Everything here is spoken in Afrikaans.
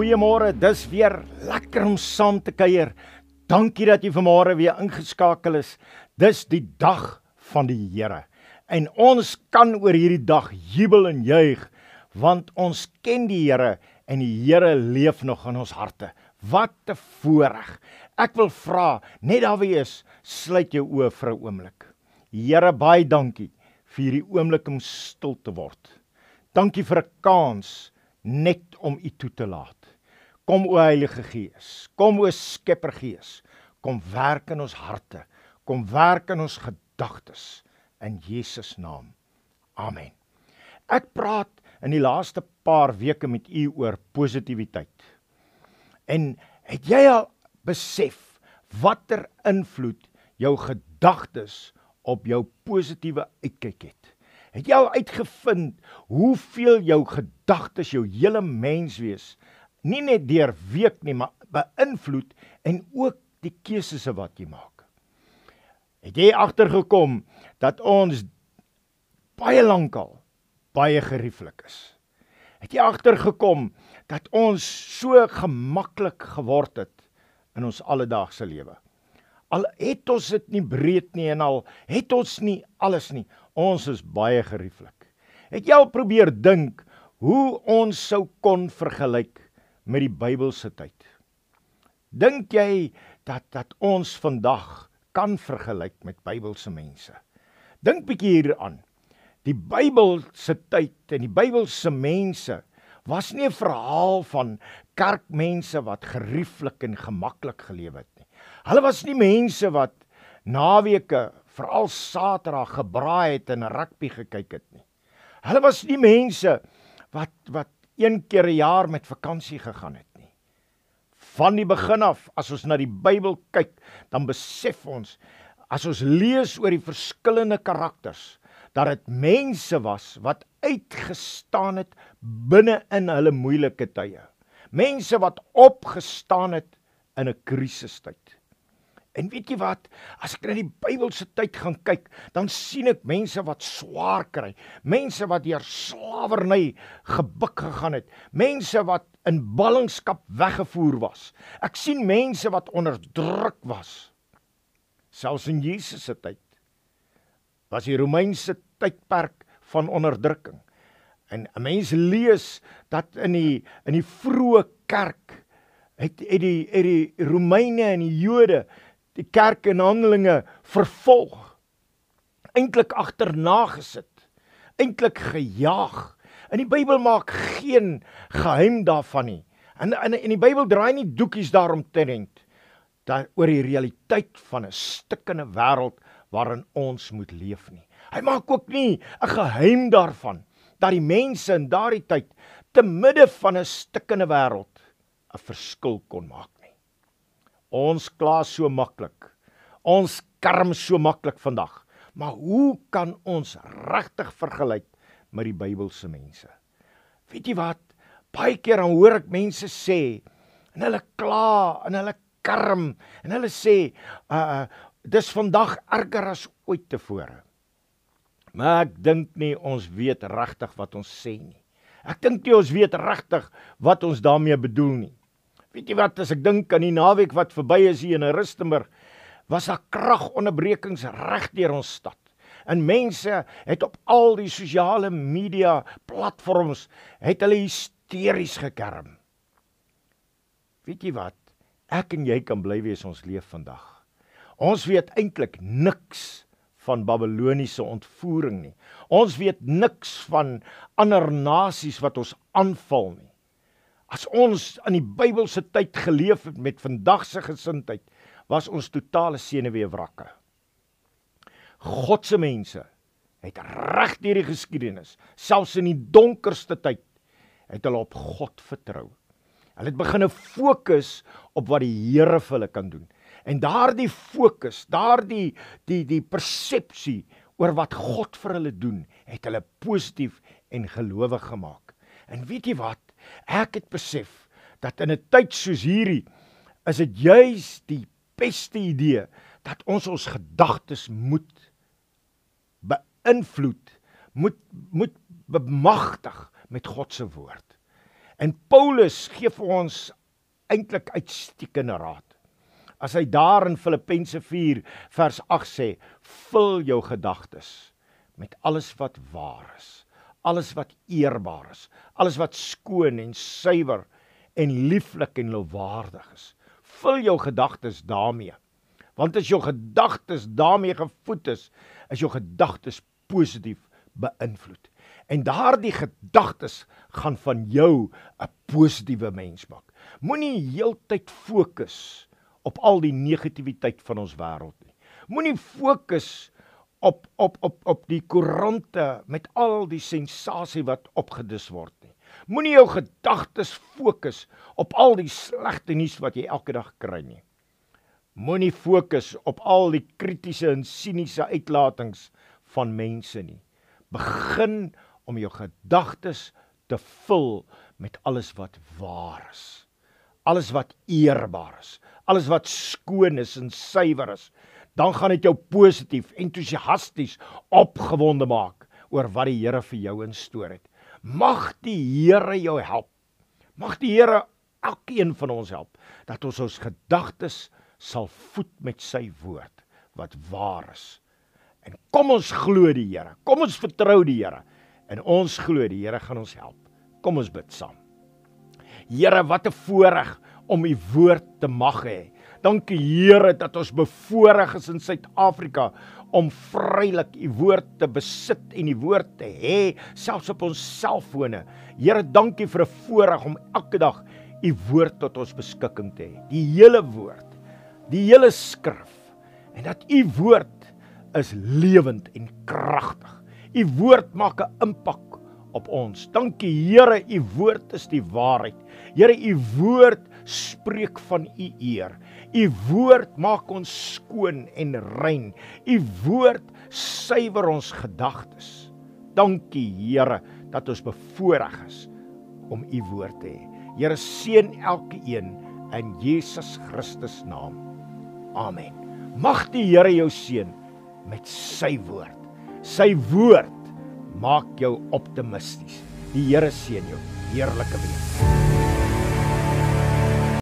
Goeiemôre. Dis weer lekker om saam te kuier. Dankie dat jy vanmôre weer ingeskakel is. Dis die dag van die Here. En ons kan oor hierdie dag jubel en juig want ons ken die Here en die Here leef nog in ons harte. Wat 'n voorreg. Ek wil vra, net daar wie is, sluit jou oë vir 'n oomblik. Here, baie dankie vir hierdie oomblik om stil te word. Dankie vir 'n kans net om U toe te laat. Kom o Heilige Gees, kom o Skeppergees, kom werk in ons harte, kom werk in ons gedagtes in Jesus naam. Amen. Ek praat in die laaste paar weke met u oor positiwiteit. En het jy al besef watter invloed jou gedagtes op jou positiewe uitkyk het? Het jy al uitgevind hoeveel jou gedagtes jou hele menswees nie net deur week nie, maar beïnvloed en ook die keuses wat jy maak? Het jy agtergekom dat ons baie lankal baie gerieflik is? Het jy agtergekom dat ons so gemaklik geword het in ons alledaagse lewe? Al het ons dit nie breed nie en al het ons nie alles nie, ons is baie gerieflik. Het jy al probeer dink hoe ons sou kon vergelyk met die Bybelse tyd? Dink jy dat dat ons vandag kan vergelyk met Bybelse mense? Dink bietjie hieraan. Die Bybelse tyd en die Bybelse mense was nie 'n verhaal van kerkmense wat gerieflik en gemaklik geleef het nie. Hulle was nie mense wat naweke, veral Saterdag gebraai het en rugby gekyk het nie. Hulle was nie mense wat wat een keer 'n jaar met vakansie gegaan het nie. Van die begin af, as ons na die Bybel kyk, dan besef ons as ons lees oor die verskillende karakters dat dit mense was wat uitgestaan het binne in hulle moeilike tye. Mense wat opgestaan het in 'n krisistyd. En weet jy wat? As ek na die Bybelse tyd gaan kyk, dan sien ek mense wat swaar kry, mense wat deur slawerny gebuk gegaan het, mense wat in ballingskap weggevoer was. Ek sien mense wat onderdruk was. Selfs in Jesus se tyd was die Romeinse tydperk van onderdrukking. En 'n mens lees dat in die in die vroeë kerk het het die het die Romeine en die Jode die kerk in Handelinge vervolg. Eintlik agterna gesit. Eintlik gejaag. In die Bybel maak geen geheim daarvan nie. En in in die Bybel draai nie doekies daarom te rent dat oor die realiteit van 'n stikkende wêreld waarin ons moet leef nie. Hy maak ook nie 'n geheim daarvan dat die mense in daardie tyd te midde van 'n stikkende wêreld 'n verskil kon maak. Ons kla so maklik. Ons kerm so maklik vandag. Maar hoe kan ons regtig vergelyk met die Bybelse mense? Weet jy wat? Baie keer dan hoor ek mense sê en hulle kla en hulle kerm en hulle sê uh dis vandag erger as ooit tevore. Maar ek dink nie ons weet regtig wat ons sê nie. Ek dink nie ons weet regtig wat ons daarmee bedoel nie. Weet jy wat as ek dink aan die naweek wat verby is hier in Rustenburg, was daar kragonderbrekings reg deur ons stad. En mense het op al die sosiale media platforms het hulle hysteries gekerm. Weet jy wat? Ek en jy kan bly wees ons leef vandag. Ons weet eintlik niks van Babiloniese ontvoering nie. Ons weet niks van ander nasies wat ons aanval nie. As ons in die Bybelse tyd geleef het met vandag se gesindheid, was ons totale senuweewrakke. God se mense het reg deur die geskiedenis, selfs in die donkerste tyd, het hulle op God vertrou. Hulle het begin fokus op wat die Here vir hulle kan doen. En daardie fokus, daardie die die persepsie oor wat God vir hulle doen, het hulle positief en gelowig gemaak. En weet jy wat? Ek het besef dat in 'n tyd soos hierdie is dit juis die beste idee dat ons ons gedagtes moet beïnvloed, moet moet bemagtig met God se woord. En Paulus gee vir ons eintlik uitstekende raad. As hy daar in Filippense 4 vers 8 sê, vul jou gedagtes met alles wat waar is, alles wat eerbaar is, alles wat skoon en suiwer en lieflik en lofwaardig is. Vul jou gedagtes daarmee. Want as jou gedagtes daarmee gevoed is, is jou gedagtes positief beïnvloed. En daardie gedagtes gaan van jou 'n positiewe mens maak. Moenie heeltyd fokus op al die negatiwiteit van ons wêreld nie. Moenie fokus op op op op die koerante met al die sensasie wat opgedis word nie. Moenie jou gedagtes fokus op al die slegte nuus wat jy elke dag kry nie. Moenie fokus op al die kritiese en siniese uitlatings van mense nie. Begin om jou gedagtes te vul met alles wat waar is. Alles wat eerbaar is, alles wat skoon is en suiwer is, dan gaan dit jou positief, entoesiasties, opgewonde maak oor wat die Here vir jou instoor het. Mag die Here jou help. Mag die Here elkeen van ons help dat ons ons gedagtes sal voed met sy woord wat waar is. En kom ons glo die Here. Kom ons vertrou die Here. En ons glo die Here gaan ons help. Kom ons bid saam. Here, wat 'n voorreg om u woord te mag hê. Dankie Here dat ons bevoorreg is in Suid-Afrika om vrylik u woord te besit en u woord te hê selfs op ons selfone. Here, dankie vir 'n voorreg om elke dag u woord tot ons beskikking te hê. Die hele woord, die hele skrif en dat u woord is lewend en kragtig. U woord maak 'n impak op ons. Dankie Here, u woord is die waarheid. Here, u woord spreek van u eer. U woord maak ons skoon en rein. U woord suiwer ons gedagtes. Dankie Here dat ons bevoorreg is om u woord te hê. Here seën elke een in Jesus Christus naam. Amen. Mag die Here jou seën met sy woord. Sy woord maak jou optimisties. Die Here seën jou. Heerlike week.